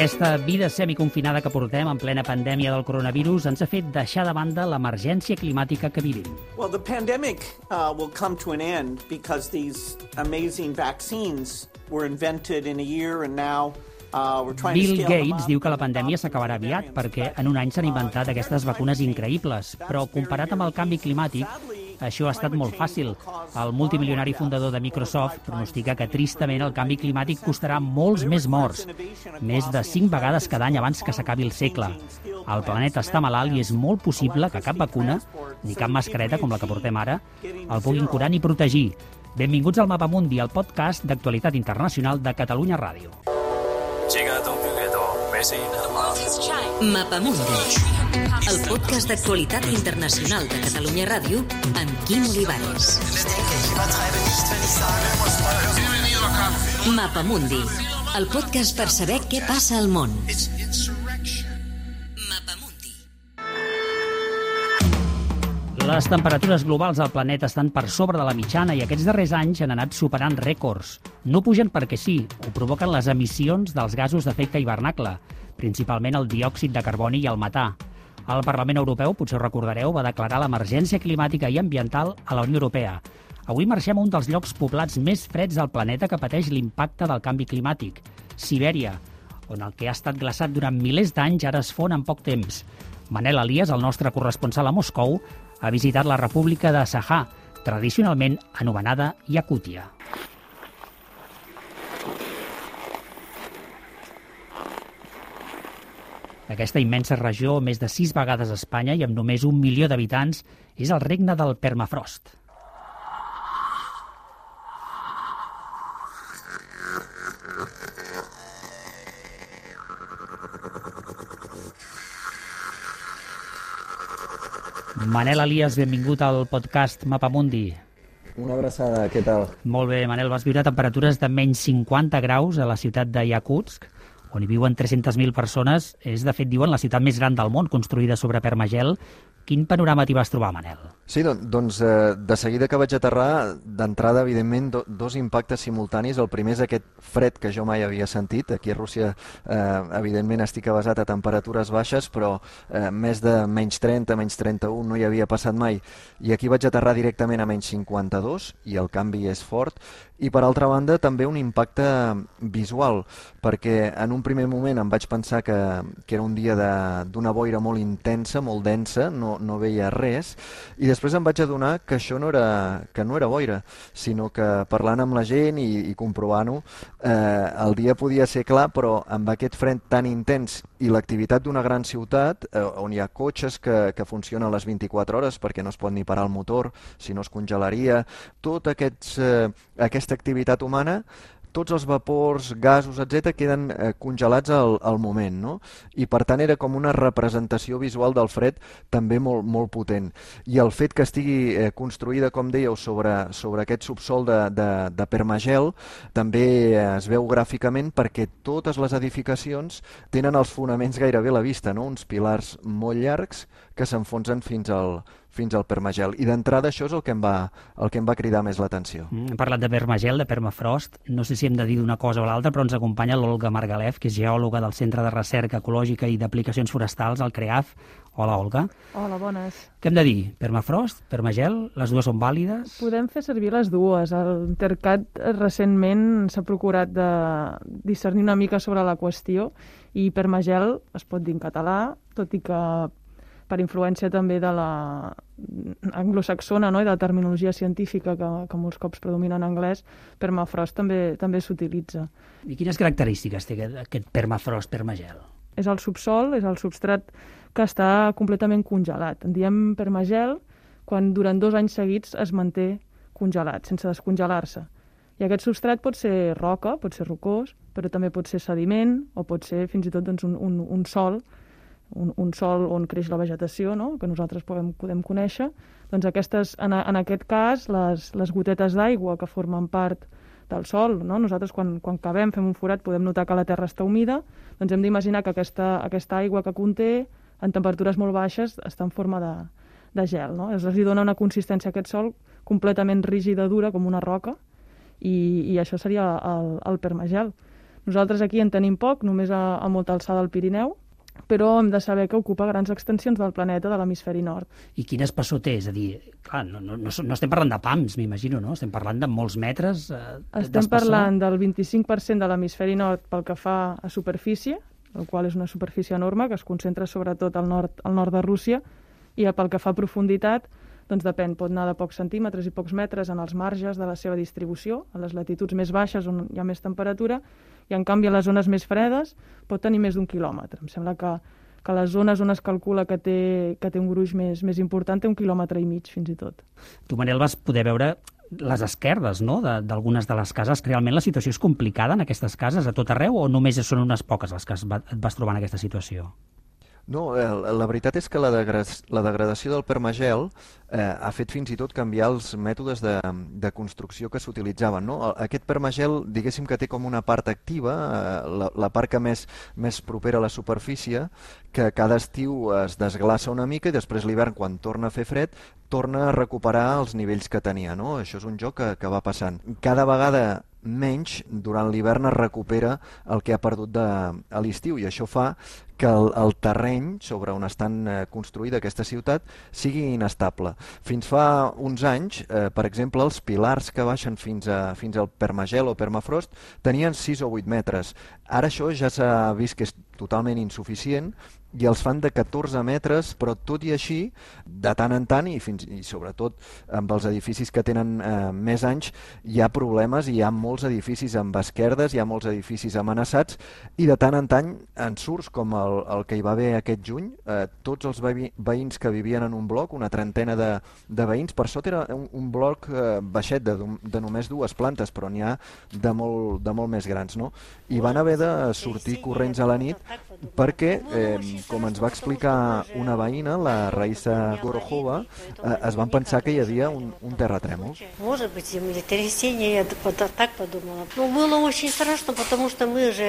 Aquesta vida semiconfinada que portem en plena pandèmia del coronavirus ens ha fet deixar de banda l'emergència climàtica que vivim. Well, the pandemic uh, will come to an end because these amazing vaccines were invented in a year and now Bill scale them Gates diu que la pandèmia s'acabarà aviat perquè en un any s'han inventat aquestes vacunes increïbles, però comparat amb el canvi climàtic, això ha estat molt fàcil. El multimilionari fundador de Microsoft pronostica que tristament el canvi climàtic costarà molts més morts, més de 5 vegades cada any abans que s'acabi el segle. El planeta està malalt i és molt possible que cap vacuna, ni cap mascareta com la que portem ara, el puguin curar ni protegir. Benvinguts al Mapamundi, el podcast d'actualitat internacional de Catalunya Ràdio. Mapamundi, el podcast d'actualitat internacional de Catalunya Ràdio amb Quim Olivares. Mapamundi, el podcast per saber què passa al món. Les temperatures globals al planeta estan per sobre de la mitjana i aquests darrers anys han anat superant rècords. No pugen perquè sí, ho provoquen les emissions dels gasos d'efecte hivernacle, principalment el diòxid de carboni i el metà. El Parlament Europeu, potser ho recordareu, va declarar l'emergència climàtica i ambiental a la Unió Europea. Avui marxem a un dels llocs poblats més freds del planeta que pateix l'impacte del canvi climàtic, Sibèria, on el que ha estat glaçat durant milers d'anys ara es fon en poc temps. Manel Elias, el nostre corresponsal a Moscou, ha visitat la República de Sahà, tradicionalment anomenada Yakútia. Aquesta immensa regió, més de sis vegades Espanya i amb només un milió d'habitants, és el regne del permafrost. Manel Elias, benvingut al podcast Mapamundi. Una abraçada, què tal? Molt bé, Manel, vas viure temperatures de menys 50 graus a la ciutat de Yakutsk, on hi viuen 300.000 persones. És, de fet, diuen, la ciutat més gran del món, construïda sobre permagel. Quin panorama t'hi vas trobar, Manel? Sí, don, doncs eh, de seguida que vaig aterrar, d'entrada, evidentment, do, dos impactes simultanis. El primer és aquest fred que jo mai havia sentit. Aquí a Rússia, eh, evidentment, estic avasat a temperatures baixes, però eh, més de menys 30, menys 31 no hi havia passat mai. I aquí vaig aterrar directament a menys 52 i el canvi és fort. I per altra banda, també un impacte visual, perquè en un primer moment em vaig pensar que, que era un dia d'una boira molt intensa, molt densa, no, no veia res, i després em vaig adonar que això no era, que no era boira, sinó que parlant amb la gent i, i comprovant-ho, eh, el dia podia ser clar, però amb aquest fred tan intens i l'activitat d'una gran ciutat, eh, on hi ha cotxes que, que funcionen les 24 hores perquè no es pot ni parar el motor, si no es congelaria, tot aquests, eh, aquesta activitat humana tots els vapors, gasos, etc queden eh, congelats al, al moment, no? I per tant era com una representació visual del fred també molt, molt potent. I el fet que estigui eh, construïda, com dèieu, sobre, sobre aquest subsol de, de, de permagel també es veu gràficament perquè totes les edificacions tenen els fonaments gairebé a la vista, no? Uns pilars molt llargs que s'enfonsen fins al, fins al permagel. I d'entrada això és el que em va, el que em va cridar més l'atenció. Mm, Hem parlat de permagel, de permafrost. No sé si hem de dir d'una cosa o l'altra, però ens acompanya l'Olga Margalef, que és geòloga del Centre de Recerca Ecològica i d'Aplicacions Forestals, el CREAF. Hola, Olga. Hola, bones. Què hem de dir? Permafrost? Permagel? Les dues són vàlides? Podem fer servir les dues. El Intercat eh, recentment s'ha procurat de discernir una mica sobre la qüestió i permagel es pot dir en català, tot i que per influència també de la anglosaxona no? i de la terminologia científica que, que molts cops predomina en anglès, permafrost també també s'utilitza. I quines característiques té aquest, aquest permafrost, permagel? És el subsol, és el substrat que està completament congelat. En diem permagel quan durant dos anys seguits es manté congelat, sense descongelar-se. I aquest substrat pot ser roca, pot ser rocós, però també pot ser sediment o pot ser fins i tot doncs, un, un, un sol, un, un sol on creix la vegetació, no? que nosaltres podem, podem conèixer. Doncs aquestes, en, en aquest cas, les, les gotetes d'aigua que formen part del sol, no? nosaltres quan, quan cavem, fem un forat, podem notar que la terra està humida, doncs hem d'imaginar que aquesta, aquesta aigua que conté, en temperatures molt baixes, està en forma de, de gel. No? Es li dona una consistència a aquest sol completament rígida, dura, com una roca, i, i això seria el, el permagel. Nosaltres aquí en tenim poc, només a, a molta alçada del Pirineu, però hem de saber que ocupa grans extensions del planeta de l'hemisferi nord. I quin espessor té? És a dir, clar, no, no, no, no estem parlant de pams, m'imagino, no? Estem parlant de molts metres eh, Estem parlant del 25% de l'hemisferi nord pel que fa a superfície, el qual és una superfície enorme que es concentra sobretot al nord, al nord de Rússia, i pel que fa a profunditat, doncs depèn, pot anar de pocs centímetres i pocs metres en els marges de la seva distribució, a les latituds més baixes on hi ha més temperatura, i en canvi a les zones més fredes pot tenir més d'un quilòmetre. Em sembla que, que les zones on es calcula que té, que té un gruix més, més important té un quilòmetre i mig fins i tot. Tu, Manel, vas poder veure les esquerdes no? d'algunes de, de les cases. Realment la situació és complicada en aquestes cases a tot arreu o només són unes poques les que es va, et vas trobar en aquesta situació? No, eh, la veritat és que la, degra la degradació del permagel eh, ha fet fins i tot canviar els mètodes de, de construcció que s'utilitzaven. No? Aquest permagel, diguéssim que té com una part activa, eh, la, la part que més, més propera a la superfície, que cada estiu es desglaça una mica i després l'hivern, quan torna a fer fred, torna a recuperar els nivells que tenia. No? Això és un joc que, que va passant. Cada vegada menys durant l'hivern es recupera el que ha perdut de, a l'estiu i això fa que el, el terreny sobre on estan eh, construïda aquesta ciutat sigui inestable. Fins fa uns anys, eh, per exemple, els pilars que baixen fins, a, fins al permagel o permafrost tenien 6 o 8 metres. Ara això ja s'ha vist que és totalment insuficient i els fan de 14 metres, però tot i així, de tant en tant, i, fins, i sobretot amb els edificis que tenen eh, més anys, hi ha problemes, hi ha molts edificis amb esquerdes, hi ha molts edificis amenaçats, i de tant en tant en surts, com el, el que hi va haver aquest juny, eh, tots els veïns que vivien en un bloc, una trentena de, de veïns, per sota era un, un bloc eh, baixet de, de només dues plantes, però n'hi ha de molt, de molt més grans, no? I van haver de sortir corrents a la nit perquè eh, com ens va explicar una veïna, la Raïssa Gorojova, eh, es van pensar que hi havia un, un terratrèmol. Может быть, землетрясение, я так подумала. Ну, было очень страшно, потому что мы же,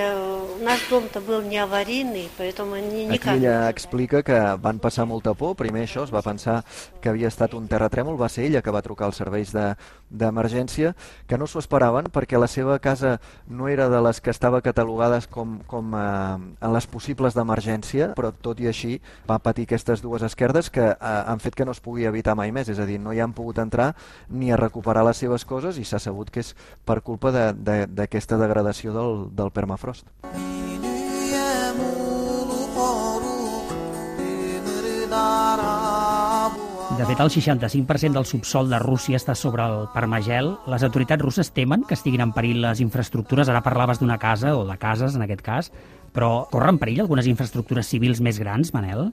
наш дом-то был не аварийный, поэтому ни, никак... Aquí ella explica que van passar molta por, primer això, es va pensar que havia estat un terratrèmol, va ser ella que va trucar als serveis d'emergència, de, que no s'ho esperaven perquè la seva casa no era de les que estava catalogades com, com eh, en les possibles d'emergència, però tot i així va patir aquestes dues esquerdes que eh, han fet que no es pugui evitar mai més, és a dir, no hi han pogut entrar ni a recuperar les seves coses i s'ha sabut que és per culpa d'aquesta de, de, degradació del, del permafrost. De fet, el 65% del subsol de Rússia està sobre el permagel. Les autoritats russes temen que estiguin en perill les infraestructures. Ara parlaves d'una casa, o de cases en aquest cas, però corren perill algunes infraestructures civils més grans, Manel?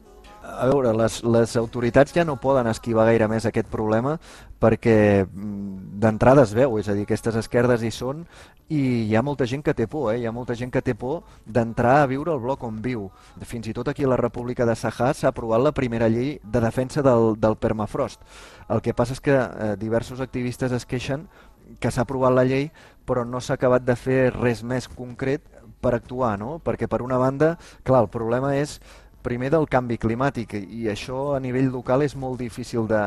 A veure, les, les autoritats ja no poden esquivar gaire més aquest problema perquè mm, d'entrada es veu, és a dir, aquestes esquerdes hi són i hi ha molta gent que té por, eh? hi ha molta gent que té por d'entrar a viure al bloc on viu. Fins i tot aquí a la República de Sahar s'ha aprovat la primera llei de defensa del, del permafrost. El que passa és que eh, diversos activistes es queixen que s'ha aprovat la llei però no s'ha acabat de fer res més concret per actuar, no? Perquè per una banda, clar, el problema és primer del canvi climàtic i això a nivell local és molt difícil de,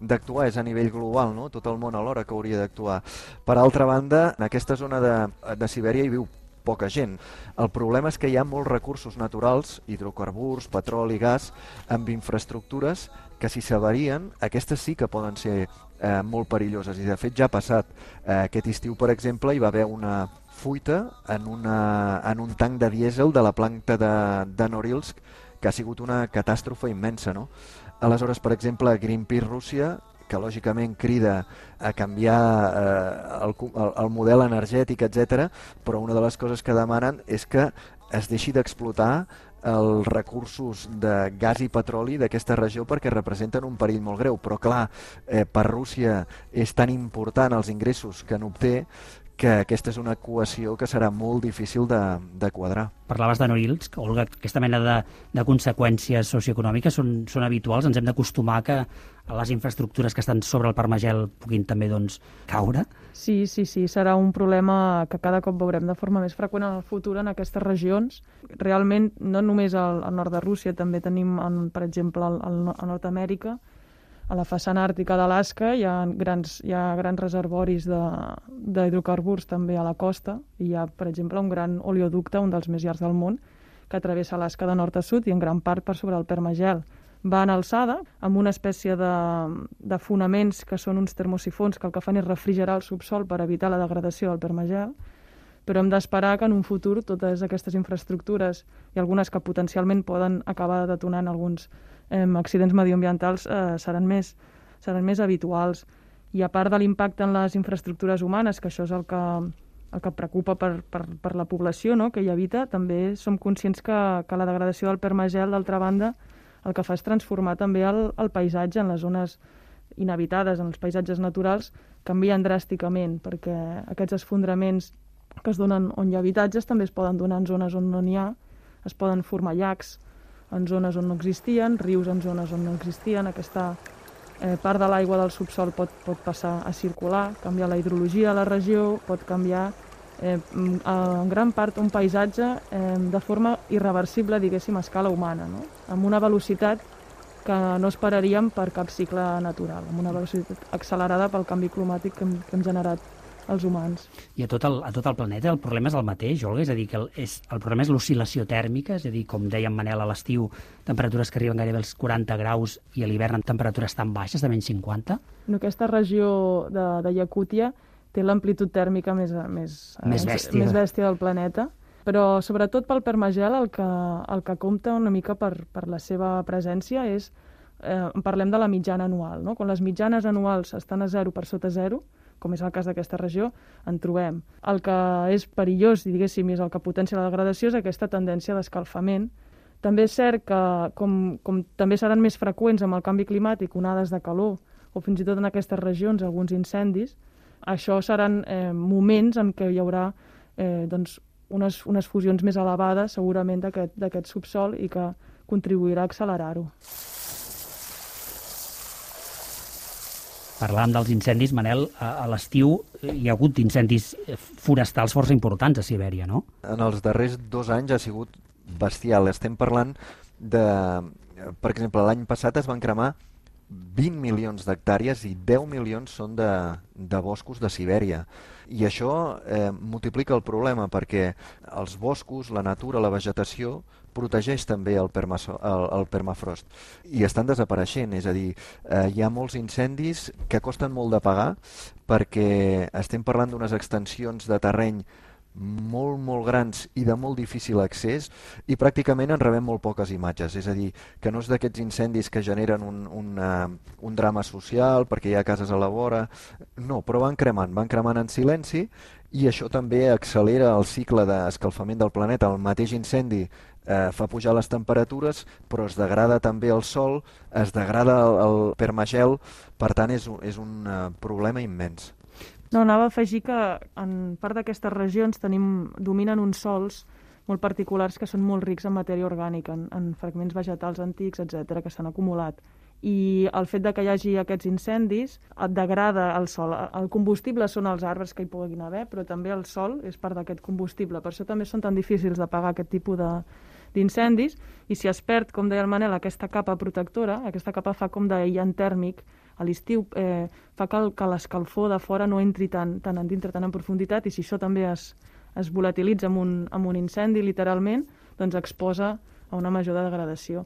d'actuar, és a nivell global, no? tot el món alhora que hauria d'actuar. Per altra banda, en aquesta zona de, de Sibèria hi viu poca gent. El problema és que hi ha molts recursos naturals, hidrocarburs, petroli, gas, amb infraestructures que si s'avarien, aquestes sí que poden ser eh, molt perilloses. I de fet ja ha passat. Eh, aquest estiu, per exemple, hi va haver una fuita en, una, en un tanc de dièsel de la planta de, de Norilsk que ha sigut una catàstrofe immensa. No? Aleshores, per exemple, Greenpeace Rússia que lògicament crida a canviar eh, el, el, el model energètic, etc. però una de les coses que demanen és que es deixi d'explotar els recursos de gas i petroli d'aquesta regió perquè representen un perill molt greu. Però clar, eh, per Rússia és tan important els ingressos que n'obté que aquesta és una equació que serà molt difícil de, de quadrar. Parlaves de Norilsk, Olga, aquesta mena de, de conseqüències socioeconòmiques són, són habituals, ens hem d'acostumar que les infraestructures que estan sobre el Parmagel puguin també doncs, caure? Sí, sí, sí, serà un problema que cada cop veurem de forma més freqüent en el futur en aquestes regions. Realment, no només al, al nord de Rússia, també tenim, en, per exemple, al, al, a Nord-Amèrica, A la façana àrtica d'Alaska hi, ha grans, hi ha grans reservoris d'hidrocarburs també a la costa. Hi ha, per exemple, un gran oleoducte, un dels més llargs del món, que travessa Alaska de nord a sud i en gran part per sobre el permagel. Va en alçada, amb una espècie de, de fonaments que són uns termosifons que el que fan és refrigerar el subsol per evitar la degradació del permagel, però hem d'esperar que en un futur totes aquestes infraestructures i algunes que potencialment poden acabar detonant alguns eh, accidents medioambientals eh, seran, més, seran més habituals. I a part de l'impacte en les infraestructures humanes, que això és el que, el que preocupa per, per, per la població no? que hi habita, també som conscients que, que la degradació del permagel, d'altra banda, el que fa és transformar també el, el paisatge en les zones inhabitades, en els paisatges naturals, canvien dràsticament, perquè aquests esfondraments que es donen on hi ha habitatges també es poden donar en zones on no n'hi ha, es poden formar llacs en zones on no existien, rius en zones on no existien, aquesta eh, part de l'aigua del subsol pot, pot passar a circular, canviar la hidrologia de la regió, pot canviar eh, en gran part un paisatge eh, de forma irreversible, diguéssim, a escala humana, no? amb una velocitat que no esperaríem per cap cicle natural, amb una velocitat accelerada pel canvi climàtic que hem, que hem generat els humans. I a tot el, a tot el planeta el problema és el mateix, Olga? És a dir, que el, és, el problema és l'oscil·lació tèrmica, és a dir, com deia en Manel, a l'estiu temperatures que arriben gairebé als 40 graus i a l'hivern en temperatures tan baixes, de menys 50? No, aquesta regió de, de Yakútia té l'amplitud tèrmica més, més, més, bèstia. més bèstia del planeta, però sobretot pel permagel el que, el que compta una mica per, per la seva presència és, eh, parlem de la mitjana anual, no? quan les mitjanes anuals estan a zero per sota zero, com és el cas d'aquesta regió, en trobem. El que és perillós, diguéssim, és el que potencia la degradació, és aquesta tendència d'escalfament. També és cert que, com, com també seran més freqüents amb el canvi climàtic, onades de calor, o fins i tot en aquestes regions alguns incendis, això seran eh, moments en què hi haurà eh, doncs, unes, unes fusions més elevades, segurament, d'aquest subsol i que contribuirà a accelerar-ho. Parlàvem dels incendis, Manel, a, a l'estiu hi ha hagut incendis forestals força importants a Sibèria, no? En els darrers dos anys ha sigut bestial. Estem parlant de... Per exemple, l'any passat es van cremar 20 milions d'hectàrees i 10 milions són de, de boscos de Sibèria. I això eh, multiplica el problema perquè els boscos, la natura, la vegetació protegeix també el, permaso, el, el permafrost i estan desapareixent, és a dir, eh, hi ha molts incendis que costen molt de pagar perquè estem parlant d'unes extensions de terreny molt, molt grans i de molt difícil accés i pràcticament en rebem molt poques imatges. És a dir, que no és d'aquests incendis que generen un, un, uh, un drama social perquè hi ha cases a la vora. No, però van cremant, van cremant en silenci i això també accelera el cicle d'escalfament del planeta. El mateix incendi eh, fa pujar les temperatures, però es degrada també el sol, es degrada el, el permagel, per tant és, és un uh, problema immens. No, anava a afegir que en part d'aquestes regions tenim, dominen uns sols molt particulars que són molt rics en matèria orgànica, en, en fragments vegetals antics, etc que s'han acumulat. I el fet de que hi hagi aquests incendis et degrada el sol. El combustible són els arbres que hi puguin haver, però també el sol és part d'aquest combustible. Per això també són tan difícils de pagar aquest tipus de, d'incendis, i si es perd, com deia el Manel, aquesta capa protectora, aquesta capa fa com d'aïllant tèrmic, a l'estiu eh, fa que, el, que l'escalfor de fora no entri tan, tan en dintre, tan en profunditat, i si això també es, es volatilitza amb un, amb un incendi, literalment, doncs exposa a una major degradació.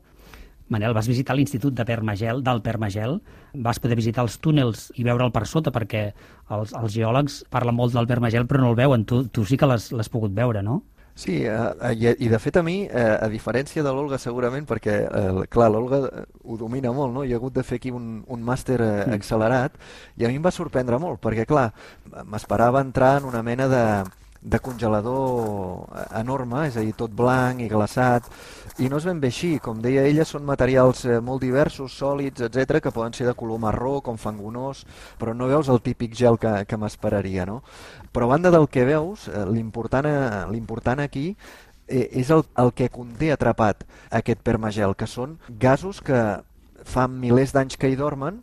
Manel, vas visitar l'Institut de Permagel, del Permagel, vas poder visitar els túnels i veure'l per sota, perquè els, els geòlegs parlen molt del Permagel però no el veuen, tu, tu sí que l'has pogut veure, no? Sí, eh, i, i de fet a mi, eh, a diferència de l'Olga segurament, perquè eh, clar, l'Olga eh, ho domina molt, no? hi ha hagut de fer aquí un, un màster eh, accelerat, i a mi em va sorprendre molt, perquè clar, m'esperava entrar en una mena de, de congelador enorme, és a dir, tot blanc i glaçat, i no és ben bé així. Com deia ella, són materials eh, molt diversos, sòlids, etc que poden ser de color marró, com fangonós, però no veus el típic gel que, que m'esperaria, no? Però a banda del que veus, eh, l'important aquí eh, és el, el que conté atrapat aquest permagel, que són gasos que fa milers d'anys que hi dormen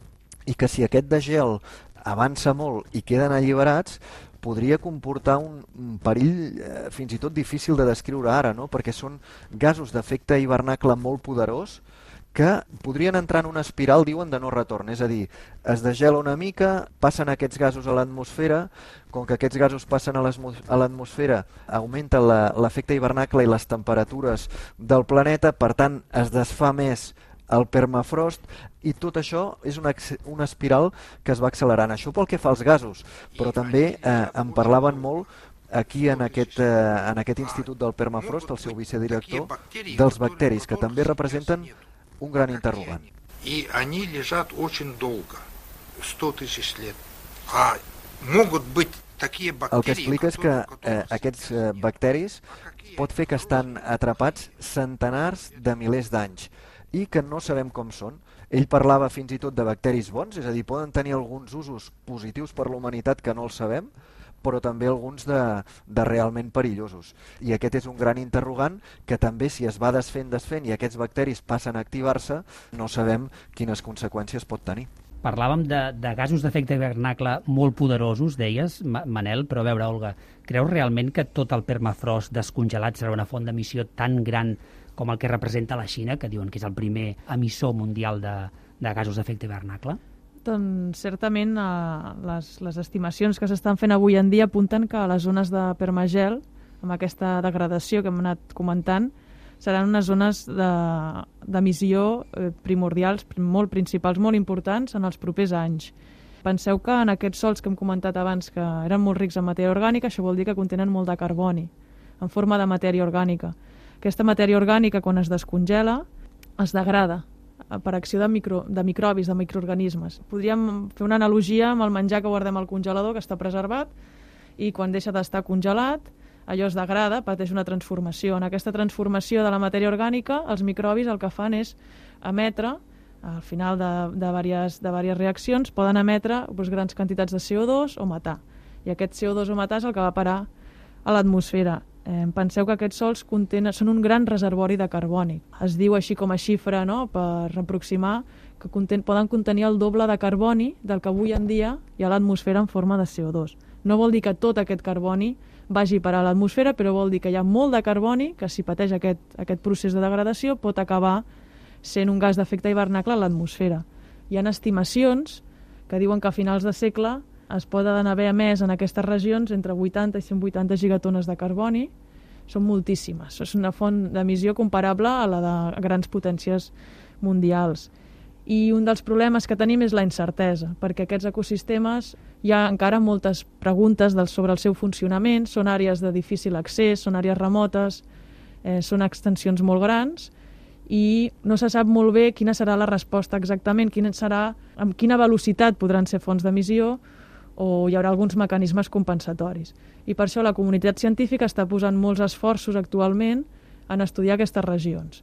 i que si aquest de gel avança molt i queden alliberats, podria comportar un, perill eh, fins i tot difícil de descriure ara, no? perquè són gasos d'efecte hivernacle molt poderós que podrien entrar en una espiral, diuen, de no retorn. És a dir, es degela una mica, passen aquests gasos a l'atmosfera, com que aquests gasos passen a l'atmosfera, augmenta l'efecte hivernacle i les temperatures del planeta, per tant, es desfà més el permafrost i tot això és una, una espiral que es va accelerant. Això pel que fa als gasos, però també eh, en parlaven molt aquí en aquest, eh, en aquest Institut del Permafrost, el seu vicedirector, dels bacteris, que també representen un gran interrogant. И они лежат очень долго, 100 тысяч лет. А могут быть такие бактерии... El que explica és que eh, aquests eh, bacteris pot fer que estan atrapats centenars de milers d'anys i que no sabem com són. Ell parlava fins i tot de bacteris bons, és a dir, poden tenir alguns usos positius per la humanitat que no els sabem, però també alguns de, de realment perillosos. I aquest és un gran interrogant que també si es va desfent, desfent i aquests bacteris passen a activar-se, no sabem quines conseqüències pot tenir. Parlàvem de, de gasos d'efecte hivernacle molt poderosos, deies, Manel, però a veure, Olga, creus realment que tot el permafrost descongelat serà una font d'emissió tan gran com el que representa la Xina, que diuen que és el primer emissor mundial de, de gasos d'efecte hivernacle? Doncs certament eh, les, les estimacions que s'estan fent avui en dia apunten que les zones de permagel, amb aquesta degradació que hem anat comentant, seran unes zones d'emissió de, eh, primordials, molt principals, molt importants en els propers anys. Penseu que en aquests sols que hem comentat abans, que eren molt rics en matèria orgànica, això vol dir que contenen molt de carboni, en forma de matèria orgànica. Aquesta matèria orgànica, quan es descongela, es degrada, Eh, per acció de, micro, de microbis, de microorganismes. Podríem fer una analogia amb el menjar que guardem al congelador, que està preservat, i quan deixa d'estar congelat, allò es degrada, pateix una transformació. En aquesta transformació de la matèria orgànica, els microbis el que fan és emetre, al final de, de, diverses, de diverses reaccions, poden emetre doncs, grans quantitats de CO2 o matar. I aquest CO2 o matar és el que va parar a l'atmosfera. Eh, penseu que aquests sols contenen, són un gran reservori de carboni. Es diu així com a xifra, no?, per aproximar, que conten, poden contenir el doble de carboni del que avui en dia hi ha a l'atmosfera en forma de CO2. No vol dir que tot aquest carboni vagi per a l'atmosfera, però vol dir que hi ha molt de carboni que si pateix aquest, aquest procés de degradació pot acabar sent un gas d'efecte hivernacle a l'atmosfera. Hi ha estimacions que diuen que a finals de segle es poden haver emès en aquestes regions entre 80 i 180 gigatones de carboni, són moltíssimes. És una font d'emissió comparable a la de grans potències mundials. I un dels problemes que tenim és la incertesa, perquè aquests ecosistemes hi ha encara moltes preguntes del, sobre el seu funcionament, són àrees de difícil accés, són àrees remotes, eh, són extensions molt grans, i no se sap molt bé quina serà la resposta exactament, quina serà, amb quina velocitat podran ser fonts d'emissió o hi haurà alguns mecanismes compensatoris. I per això la comunitat científica està posant molts esforços actualment en estudiar aquestes regions.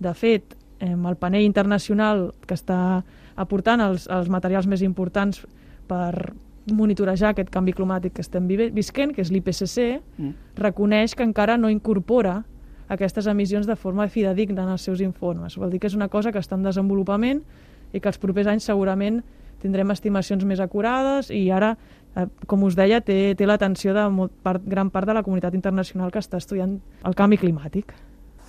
De fet, el panell internacional que està aportant els, els materials més importants per monitorejar aquest canvi climàtic que estem visquent, que és l'IPCC, mm. reconeix que encara no incorpora aquestes emissions de forma fidedigna en els seus informes. Vol dir que és una cosa que està en desenvolupament i que els propers anys segurament tindrem estimacions més acurades i ara, eh, com us deia, té, té l'atenció de molt, part, gran part de la comunitat internacional que està estudiant el canvi climàtic.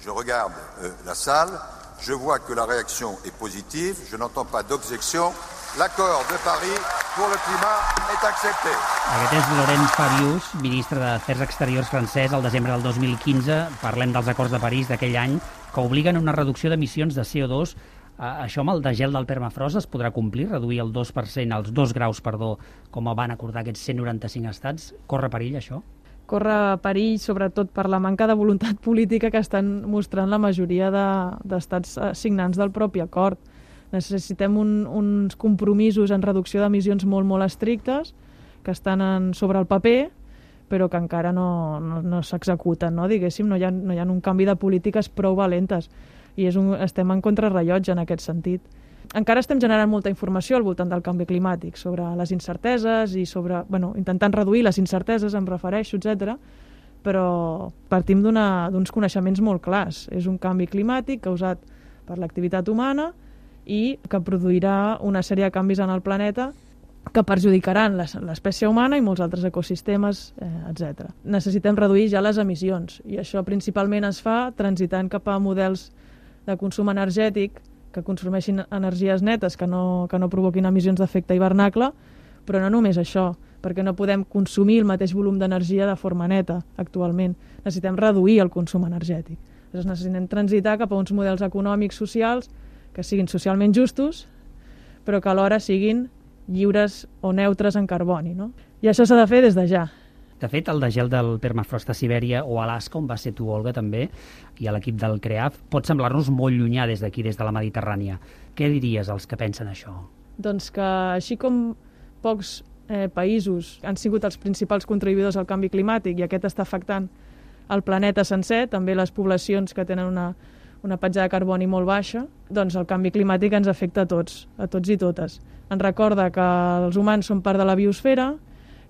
Je regarde euh, la salle, je vois que la réaction est positive, je n'entends pas d'objection. L'accord de Paris pour le climat est accepté. Aquest és Laurent Fabius, ministre d'Afers Exteriors francès, al desembre del 2015. Parlem dels acords de París d'aquell any que obliguen una reducció d'emissions de CO2 això amb el degel del permafrost es podrà complir, reduir el 2%, els 2 graus, perdó, com van acordar aquests 195 estats? Corre perill, això? Corre perill, sobretot per la manca de voluntat política que estan mostrant la majoria d'estats de, signants del propi acord. Necessitem un, uns compromisos en reducció d'emissions molt, molt estrictes, que estan en, sobre el paper, però que encara no, no, no s'executen, no? diguéssim, no hi, ha, no hi ha un canvi de polítiques prou valentes i és un, estem en contrarrellotge en aquest sentit. Encara estem generant molta informació al voltant del canvi climàtic, sobre les incerteses i sobre, bueno, intentant reduir les incerteses, em refereixo, etc. però partim d'uns coneixements molt clars. És un canvi climàtic causat per l'activitat humana i que produirà una sèrie de canvis en el planeta que perjudicaran l'espècie humana i molts altres ecosistemes, eh, etc. Necessitem reduir ja les emissions i això principalment es fa transitant cap a models de consum energètic que consumeixin energies netes que no, que no provoquin emissions d'efecte hivernacle, però no només això, perquè no podem consumir el mateix volum d'energia de forma neta actualment. Necessitem reduir el consum energètic. Llavors necessitem transitar cap a uns models econòmics socials que siguin socialment justos, però que alhora siguin lliures o neutres en carboni. No? I això s'ha de fer des de ja. De fet, el degel del permafrost a Sibèria o Alaska, on va ser tu, Olga, també, i a l'equip del CREAF, pot semblar-nos molt llunyà des d'aquí, des de la Mediterrània. Què diries als que pensen això? Doncs que així com pocs eh, països han sigut els principals contribuïdors al canvi climàtic i aquest està afectant el planeta sencer, també les poblacions que tenen una, una petjada de carboni molt baixa, doncs el canvi climàtic ens afecta a tots, a tots i totes. Ens recorda que els humans són part de la biosfera,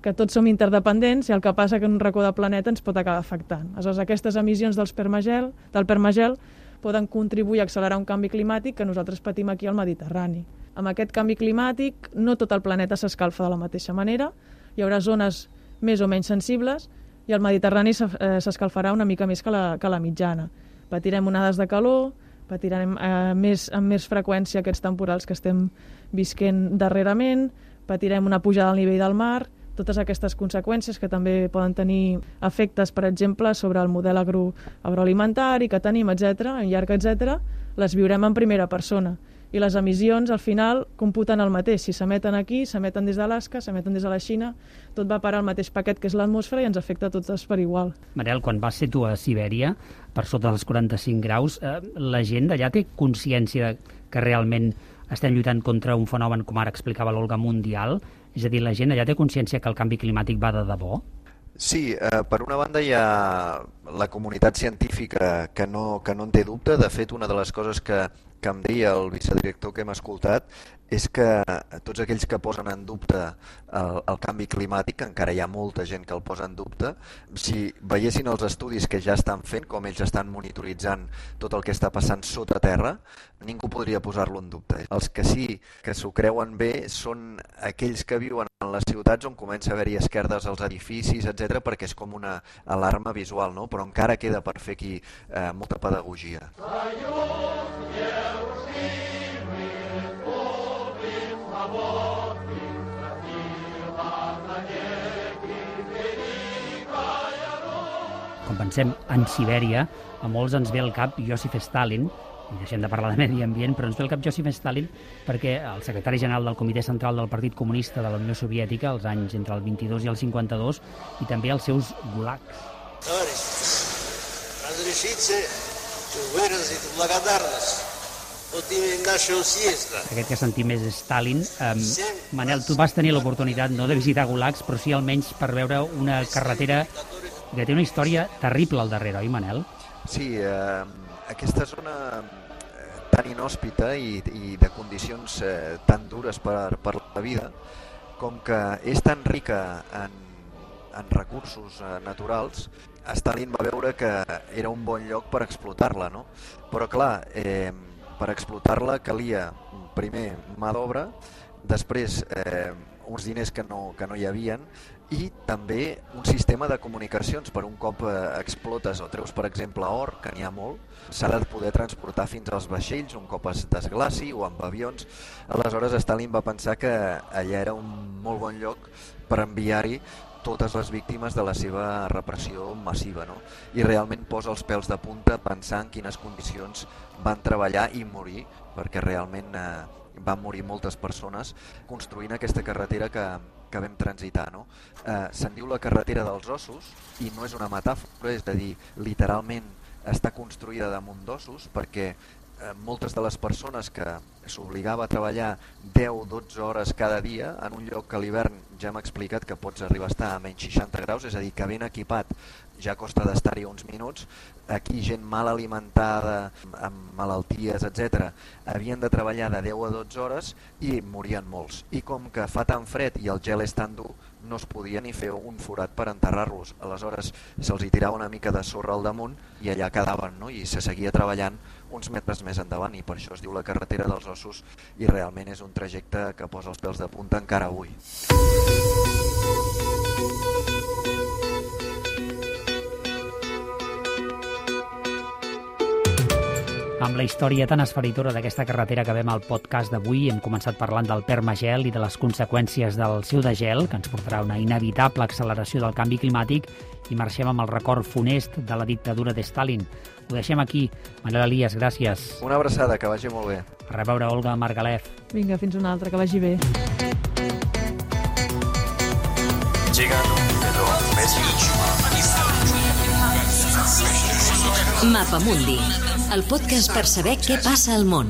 que tots som interdependents i el que passa que en un racó del planeta ens pot acabar afectant. Aleshores, aquestes emissions dels permagel, del permagel poden contribuir a accelerar un canvi climàtic que nosaltres patim aquí al Mediterrani. Amb aquest canvi climàtic no tot el planeta s'escalfa de la mateixa manera, hi haurà zones més o menys sensibles i el Mediterrani eh, s'escalfarà una mica més que la, que la mitjana. Patirem onades de calor, patirem eh, més, amb més freqüència aquests temporals que estem visquent darrerament, patirem una pujada al nivell del mar, totes aquestes conseqüències que també poden tenir efectes, per exemple, sobre el model agro, agroalimentari que tenim, etc, en llarg, etc, les viurem en primera persona i les emissions al final computen el mateix. Si s'emeten aquí, s'emeten des d'Alaska, s'emeten des de la Xina, tot va parar al mateix paquet que és l'atmosfera i ens afecta a tots per igual. Manel, quan vas ser tu a Sibèria, per sota dels 45 graus, eh, la gent d'allà té consciència que realment estem lluitant contra un fenomen, com ara explicava l'Olga, mundial? És a dir, la gent allà té consciència que el canvi climàtic va de debò? Sí, eh, per una banda hi ha la comunitat científica que no, que no en té dubte. De fet, una de les coses que, que em deia el vicedirector que hem escoltat és que tots aquells que posen en dubte el, el canvi climàtic, encara hi ha molta gent que el posa en dubte, si veiessin els estudis que ja estan fent, com ells estan monitoritzant tot el que està passant sota terra, ningú podria posar-lo en dubte. Els que sí que s'ho creuen bé són aquells que viuen en les ciutats on comença a haver-hi esquerdes als edificis, etc perquè és com una alarma visual, no? però encara queda per fer aquí eh, molta pedagogia. Quan pensem en Sibèria, a molts ens ve al cap Josif Stalin, i deixem de parlar de medi ambient, però ens ve el cap Joseph Stalin perquè el secretari general del Comitè Central del Partit Comunista de la Unió Soviètica als anys entre el 22 i el 52 i també els seus gulags. Aquest que sentim més és Stalin. Um, Manel, tu vas tenir l'oportunitat no de visitar gulags, però sí almenys per veure una carretera que té una història terrible al darrere, oi, Manel? Sí, eh, aquesta zona eh, tan inhòspita i, i de condicions eh, tan dures per, per la vida, com que és tan rica en, en recursos eh, naturals, Stalin va veure que era un bon lloc per explotar-la, no? Però clar, eh, per explotar-la calia primer mà d'obra, després eh, uns diners que no, que no hi havien i també un sistema de comunicacions. Per un cop eh, explotes o treus, per exemple, or, que n'hi ha molt, s'ha de poder transportar fins als vaixells un cop es desglaci o amb avions. Aleshores, Stalin va pensar que allà era un molt bon lloc per enviar-hi totes les víctimes de la seva repressió massiva no? i realment posa els pèls de punta pensar en quines condicions van treballar i morir perquè realment eh, van morir moltes persones construint aquesta carretera que, que vam transitar. No? Eh, Se'n diu la carretera dels ossos i no és una metàfora, és a dir, literalment està construïda damunt d'ossos perquè eh, moltes de les persones que s'obligava a treballar 10-12 hores cada dia en un lloc que l'hivern ja hem explicat que pots arribar a estar a menys 60 graus, és a dir, que ben equipat ja costa d'estar-hi uns minuts, aquí gent mal alimentada, amb malalties, etc, havien de treballar de 10 a 12 hores i morien molts. I com que fa tan fred i el gel és tan dur, no es podia ni fer un forat per enterrar-los. Aleshores se'ls tirava una mica de sorra al damunt i allà quedaven, no? i se seguia treballant uns metres més endavant i per això es diu la carretera dels ossos i realment és un trajecte que posa els pèls de punta encara avui. Amb la història tan esferitora d'aquesta carretera que vem al podcast d'avui, hem començat parlant del permagel i de les conseqüències del seu de gel, que ens portarà una inevitable acceleració del canvi climàtic, i marxem amb el record funest de la dictadura de Stalin. Ho deixem aquí. Manel Elias, gràcies. Una abraçada, que vagi molt bé. A reveure, Olga Margalef. Vinga, fins una altra, que vagi bé. 時間 Mapamundi, el podcast per saber què passa al món.